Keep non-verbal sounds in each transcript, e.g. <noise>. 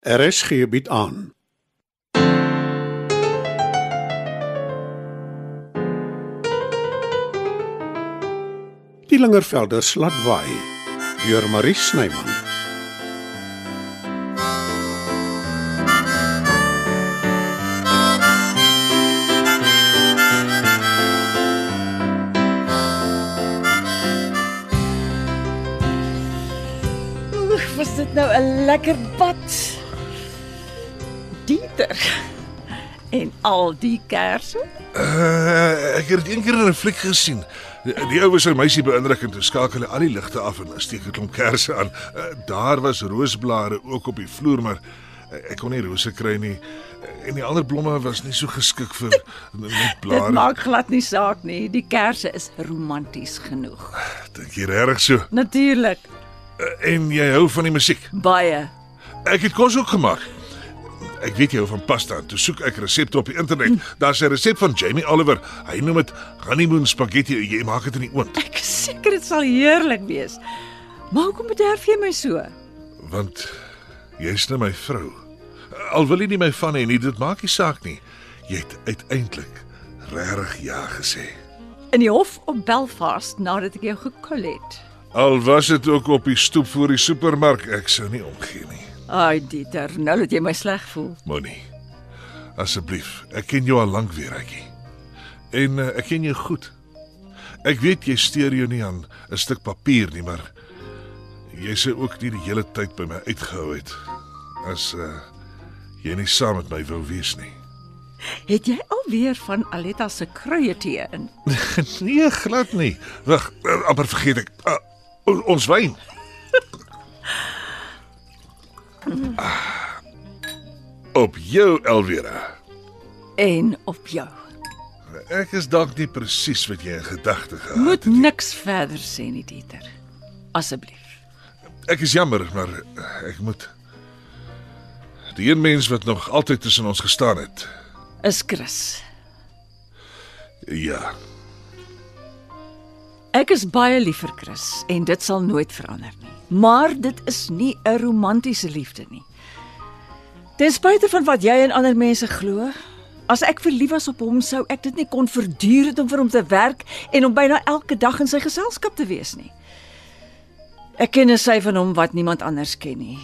RSG bied aan. Die Lingervelders laat waai deur Marie Snyman. Oeh, was dit nou 'n lekker bad. Dieter. <laughs> En al die kersse? Uh, ek het dit een keer in 'n fliek gesien. Die, die ou was 'n meisie beïndrukend en skakel hy al die ligte af en steek 'n klomp kersse aan. Uh, daar was roosblare ook op die vloer, maar uh, ek kon nie rose kry nie. En die ander blomme was nie so geskik vir <laughs> net Dit blare. maak glad nie saak nie. Die kersse is romanties genoeg. Dink jy regtig so? Natuurlik, Uh, en jy hou van die musiek. baie. Ek het kos ook gemaak. Ek weet jy hou van pasta. en Toe soek ek resepte op die internet. Daar's 'n resep van Jamie Oliver. Hy noem dit honeymoon spaghetti. Jy maak dit in die oond. Ek is seker dit sal heerlik wees. Maar hoekom bederf jy my so? Want jy's nou my vrou. Al wil jy nie my van hê nie, dit maak nie saak nie. Jy het uiteindelik regtig ja gesê. In die hof op Belfast nadat ek jou gekol het. Al was dit ook op die stoep voor die supermark, ek sou nie omgee nie. Ai Dieter, nou laat jy my sleg voel. Moenie. Asseblief, ek ken jou al lank weer, Ekkie. En uh, ek ken jou goed. Ek weet jy steur jou nie aan 'n stuk papier nie, maar jy sou ook nie die hele tyd by my uitgehou het as uh jy nie saam met my wou wees nie. Het jy alweer van Aletta se kruie tee in? <laughs> Nee, glad nie. Wag, uh, amper vergeet ek. Uh, ons wyn. Op jou Elvira. En op jou. Ek is dalk nie presies wat jy in gedagte gehad Moet het. niks verder sê nie, Dieter. Asseblief. Ek is jammer, maar ek moet Die een mens wat nog altyd tussen ons gestaan het. Is Chris. Ja, Ek is baie lief vir Chris en dit sal nooit verander nie. Maar dit is nie 'n romantiese liefde nie. Ten spyte van wat jy en ander mense glo, as ek verlief was op hom, sou ek dit nie kon verduur het om vir hom te werk en om byna elke dag in sy geselskap te wees nie. Ek ken 'n sy van hom wat niemand anders ken nie.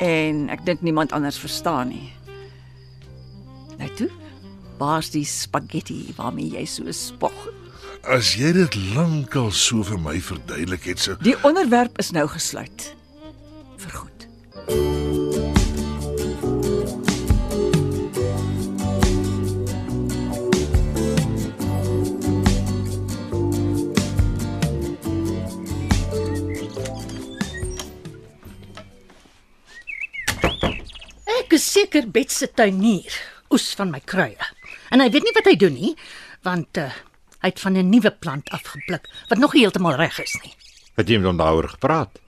En ek dink niemand anders verstaan nie. Nou toe, waar's die spaghetti waarmee jy so spog? as jy dit lankal so vir my verduidelik het, sou Die onderwerp is nou gesluit. Seker Bet se tuinier oes van my kruie. En hy weet nie wat hy doen nie, want uh, hy het van 'n nuwe plant afgepluk wat nog heeltemal reg is nie. Het jy met hom daaroor gepraat?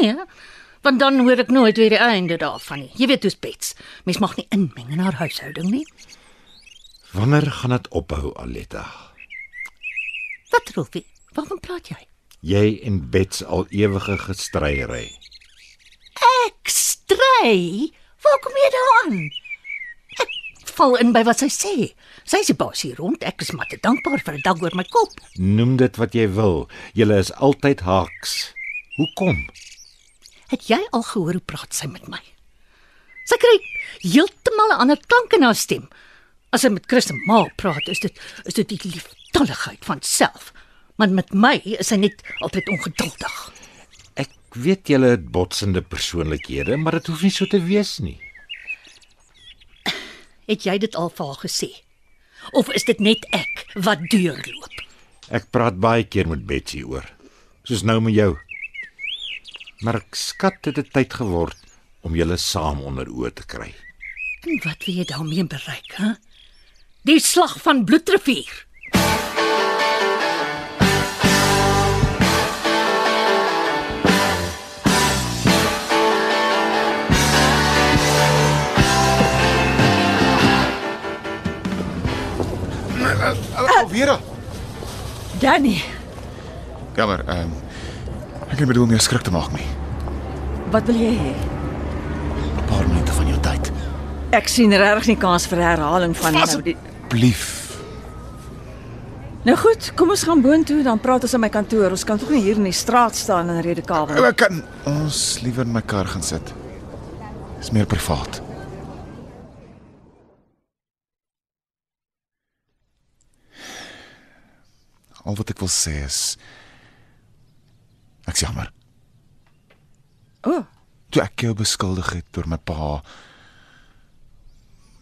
Nee, want dan hoor ek nooit weer die einde daarvan nie. Jy weet hoe's Bet. Mens mag nie inmeng in haar huishouding nie. Wanneer gaan dit ophou, Aletta? Wat Rolfie? Waarom praat jy? Jy en Bets al ewige gestryery. Ek stry. Waar kom jy daaraan? Ek val in by wat sy sê. Sy is die baas hier rond. Ek is maar te dankbaar vir 'n dak oor my kop. Noem dit wat jy wil. Julle is altyd haaks. Hoekom? Het jy al gehoor hoe praat sy met my? Sy kry heeltemal 'n ander klank in haar stem. As sy met Chris en Ma praat, is dit is dit die lieftalligheid van self. Maar met my is sy net altyd ongeduldig. Ek weet julle het botsende persoonlikhede, maar dit hoef nie so te wees nie. Het jy dit al vir haar gesê? Of is dit net ek wat deurloop? Ek praat baie keer met Betsy oor. Soos nou met jou. Maar ek skat dit het tyd geword om julle saam onder oë te kry. En wat wil jy daarmee bereik, hè? Die slag van Bloedrivier. Alvera. Danny, Jammer, ehm um, ek het bedoel om jou skrik te maak nie. wat wil jy hê? 'n Paar minute Ek sien regtig nie kans vir herhaling van nou die Blief. Nou goed, kom ons gaan boontoe, dan praat ons in my kantoor. Ons kan tog nie hier in die straat staan en rede kabel. nie. Ek kan ons liewer in my kar gaan sit. Dis meer privaat. Al wat ek wil sê is ek's jammer. O, oh, Toe ek jou beskuldig het oor my pa.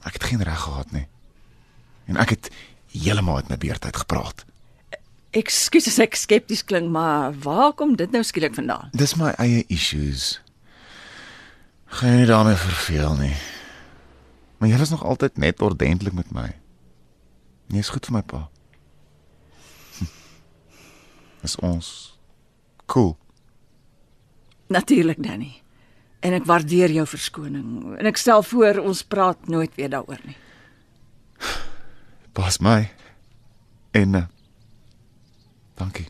Ek het geen reg gehad nie. En ek het heeltemal uit my beurt uit gepraat. ekskuus as ek skepties klink, maar waar kom dit nou skielik vandaan? Dis my eie issues. Gaan nie daarmee verveel nie. Maar jy was nog altyd net ordentlik met my. Jy is goed vir my pa. Dis ons. Cool. Natuurlik, Danny. En ek waardeer jou verskoning en ek stel voor ons praat nooit weer daaroor nie. Pas my. En uh, dankie.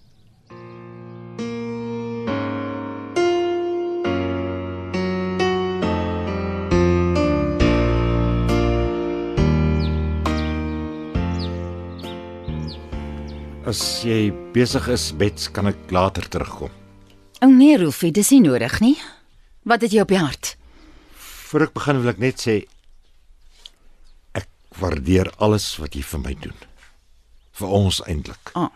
As jy besig is, Bets, kan ek later terugkom. O nee, Rolfie, dis nie nodig nie. Wat het jy op die hart? Voor ek begin wil ek net sê ek waardeer alles wat jy vir my doen. Vir ons eintlik. Ah.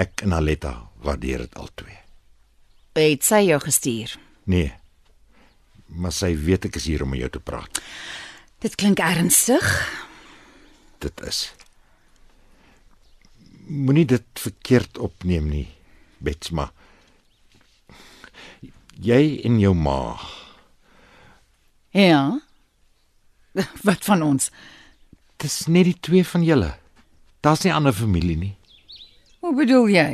Ek en Aletta waardeer dit albei. Het sy jou gestuur? Nee. Maar sy weet ek is hier om met jou te praat. Dit klink ernstig. Dit is. Moenie dit verkeerd opneem nie, Bets, maar jy en jou ma, Ja. <laughs> Wat van ons? dis net die twee van julle. Daar's nie ander familie nie. Hoe bedoel jy?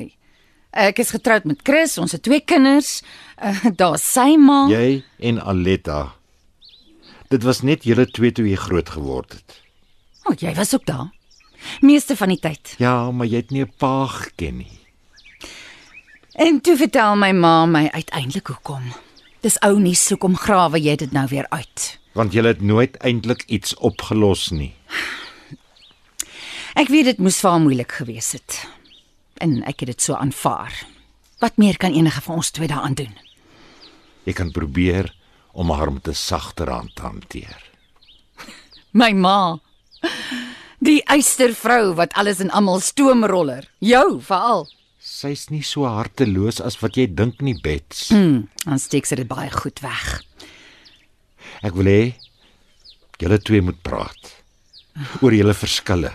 Ek is getroud met Chris, ons het twee kinders. <laughs> Uh, Daar's sy ma. Jy en Aletta. Dit was net julle twee toe jy groot geword het. O, oh, jy was ook daar. Meeste van die tyd. Ja, maar jy het nie 'n pa geken nie. En toe vertel my ma my uiteindelik hoekom. Dis ou nuus, hoekom grawe jy dit nou weer uit? Want julle het nooit eintlik iets opgelos nie. Ek weet dit moes vir haar moeilik gewees het. En ek het dit so aanvaar. Wat meer kan enige van ons twee daaraan doen? Jy kan probeer om haar met 'n sagter hand te hanteer. My ma. Die eystervrou wat alles en almal stoomroller. Jou veral. Sy's nie so harteloos as wat jy dink nie, Bets. Hm, dan steek sy dit baie goed weg. Ek wil hê julle twee moet praat oor julle verskille.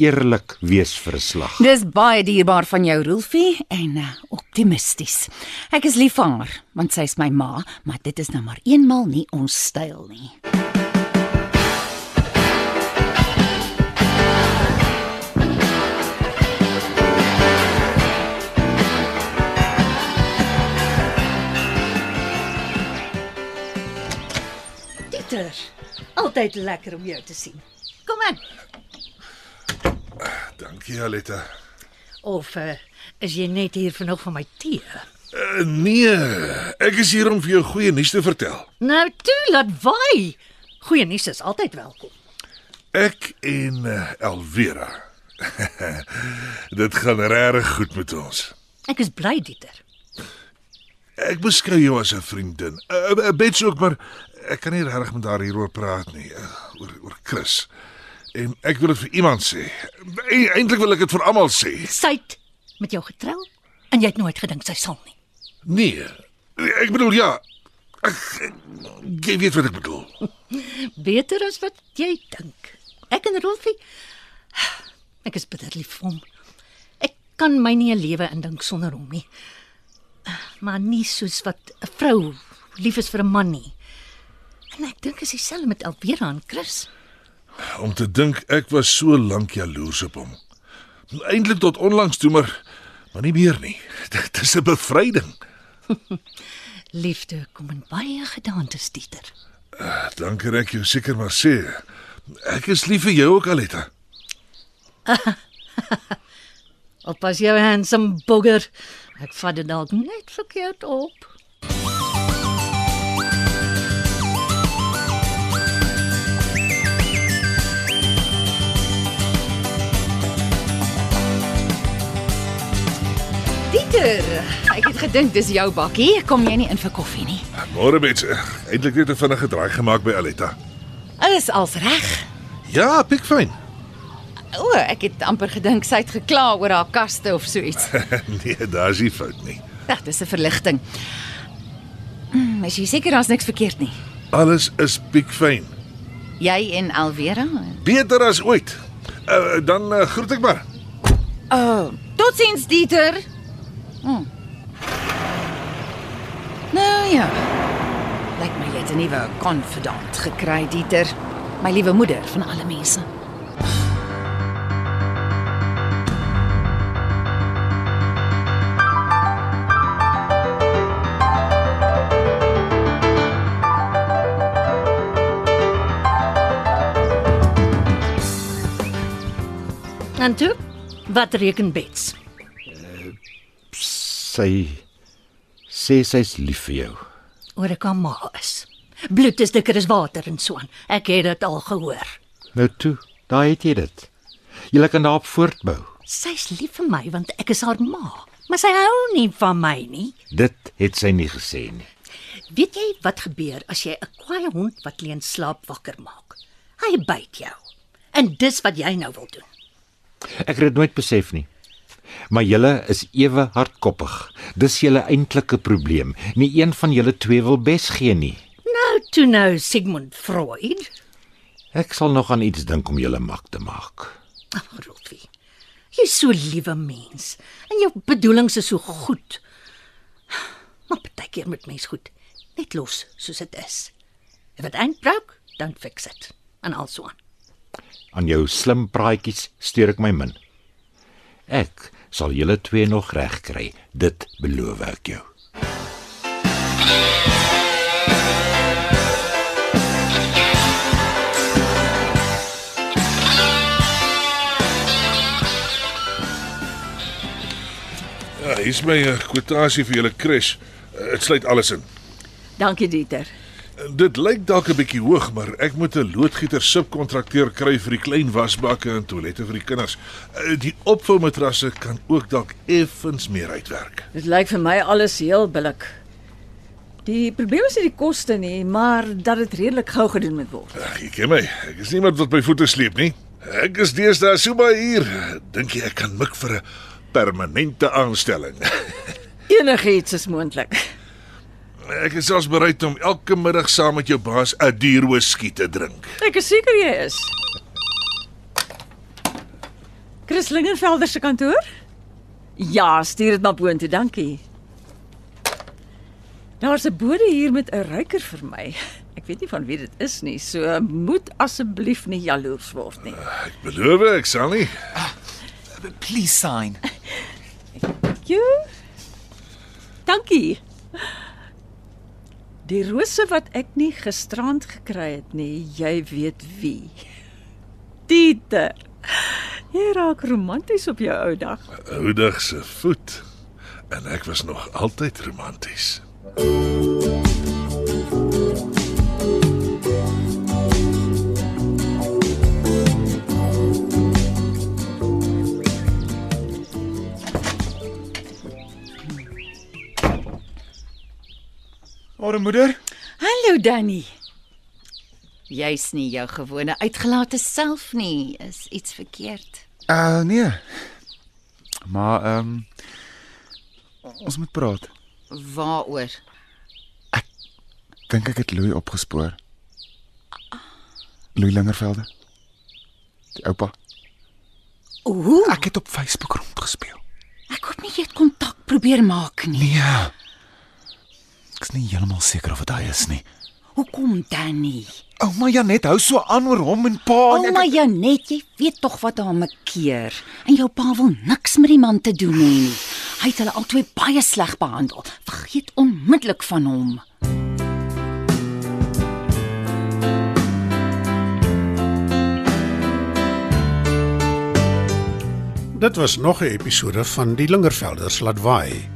Eerlik wees vir 'n slag. Dis baie dierbaar van jou, Rolfie, en uh, optimisties. Ek is lief vir haar, want sy is my ma, maar dit is nou maar eenmal nie ons styl nie. Altyd lekker om jou te sien. Kom in. Dankie, Aletta. Of uh, is jy net hier vir nog van my tee? Uh, nee, ek is hier om vir jou goeie nuus te vertel. Nou toe, laat waai. Goeie nuus is altyd welkom. Ek en uh, Elvira. <laughs> Dit gaan regtig goed met ons. Ek is bly, Dieter. Ek beskou jou as 'n vriendin. 'n uh, Bets ook, maar ek kan nie regtig met haar hieroor praat nie, uh, oor oor Chris. En ek wil dit vir iemand sê. E Eintlik wil ek dit vir almal sê. Sy het met jou getrou en jy het nooit gedink sy sal nie. Nee. Ek bedoel ja. Ek, jy weet wat ek bedoel. <laughs> Beter as wat jy dink. Ek en Rolfie <sighs> ek is bitter lief vir hom. Ek kan my nie 'n lewe indink sonder hom nie. Maar nie soos wat 'n vrou lief is vir 'n man nie. En ek dink is dieselfde met Elvira en Chris. Om te dink ek was so lank jaloers op hom. Eintlik tot onlangs toe maar maar nie meer nie. <laughs> Dit is 'n bevryding. <laughs> Liefde kom in baie gedaantes, Dieter. Dan kan ek jou seker maar sê. Ek is lief vir jou ook, Aletta. <laughs> Oppas jou handsome bugger. Ek vat dit dalk net verkeerd op. gedink dis jou bakkie. Kom jy nie in vir koffie nie? Môre mens, eintlik net 'n vinnige draai gemaak by Aletta. Is als reg. Ja, pikfyn. O, ek het amper gedink sy het gekla oor haar kaste of so iets. <laughs> nee, daar's nie fout nie. Ag, dis 'n verligting. Mm, is jy seker daar's niks verkeerd nie? Alles is pikfyn. Jy en Alvera? Beter as ooit. Uh, dan uh, groet ek maar. Oh, totsiens Dieter. Hmm. Nou ja. Lyk my jy het 'n nuwe konfidant gekry, Dieter. My liewe moeder van alle mense. En toe, wat reken Bets? Sy sê sy's lief vir jou. Oor ek aan ma is. Bloed is dikker as water en so aan. Ek het dit al gehoor. Nou toe, daai het jy dit. Jy kan daarop voortbou. Sy's lief vir my want ek is haar ma, maar sy hou nie van my nie. Dit het sy nie gesê nie. Weet jy wat gebeur as jy 'n kwaai hond wat leen slaap wakker maak? Hy byt jou. En dis wat jy nou wil doen. Ek het dit nooit besef nie. Maar julle is ewe hardkoppig. Dis julle eintlike probleem. Nie een van julle twee wil bes gee nie. Nou toe nou Sigmund Freud. Ek sal nog aan iets dink om julle mak te maak. Ag, Rolfie. Jy's so liewe mens en jou bedoelings is so goed. Maar partykeer moet mens goed net los soos dit is. If it ain't broke, don't fix it. En also aan. Aan jou slim praatjies steur ek my min. Ek sal julle twee nog reg kry. Dit beloof ek jou. Ja, hier's my uh, kwotasie vir julle crash. Uh, Dit sluit alles in. Dankie Dieter. Dit lyk dalk 'n bietjie hoog, maar ek moet 'n loodgieter subkontrakteur kry vir die klein wasbakke en toilette vir die kinders. Uh, Die opvoumatrasse kan ook dalk effens meer uitwerk. Dit lyk vir my alles heel billik. Die probleem is nie die koste nie, maar dat dit redelik gou gedoen moet word. Ag, jy ken my. Ek is niemand wat my voete sleep nie. Ek is deesdae so baie hier. Dink jy ek kan mik vir 'n permanente aanstelling? <laughs> Enigiets is moontlik. Ek is selfs bereid om elke middag saam met jou baas 'n duur whisky te drink. Ek is seker jy is. Chris Lingenvelder se kantoor? Ja, stuur dit maar boontoe, dankie. Daar's 'n bode hier met 'n ruiker vir my. Ek weet nie van wie dit is nie, so moet asseblief nie jaloers word nie. Ek beloof ek sal nie. Please sign. Jo. Dankie. Die rose wat ek nie gisterand gekry het nie, jy weet wie. Dieter. Jy raak romanties op jou ou dag. Oudag se voet. En ek was nog altyd romanties. Môre moeder. Hallo Danny. Jy's nie jou gewone uitgelate self nie. Is iets verkeerd? Uh nee. Maar ehm um, ons moet praat. Waaroor? Dink ek het Louis opgespoor. Louis Lingervelde. Die oupa. Ooh, Ek het op Facebook rondgespeel. ek hoop nie jy het kontak probeer maak nie. Nee. Ek's nie heeltemal seker of dit hy is nie. Hoekom Danny? Ouma Janet hou so aan oor hom en pa en Ouma Janet, jy weet tog wat haar mekeer. En jou pa wil niks met die man te doen hê nie. Hy het hulle albei baie sleg behandel. Vergeet onmiddellik van hom. Dit was nog 'n episode van Die Lingervelders laat waai.